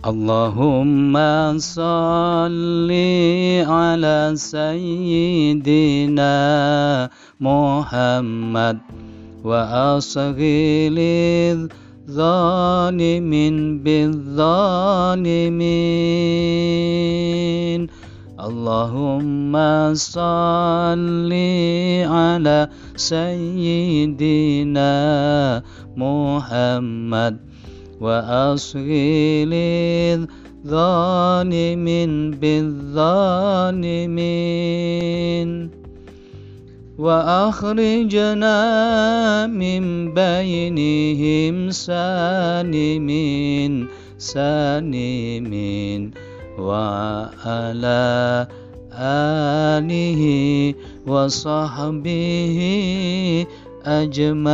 اللهم صل على سيدنا محمد وأصغي الظالمين بالظالمين. اللهم صل على سيدنا محمد وأصغي للظالمين بالظالمين وأخرجنا من بينهم سالمين سالمين وعلى آله وصحبه أجمعين.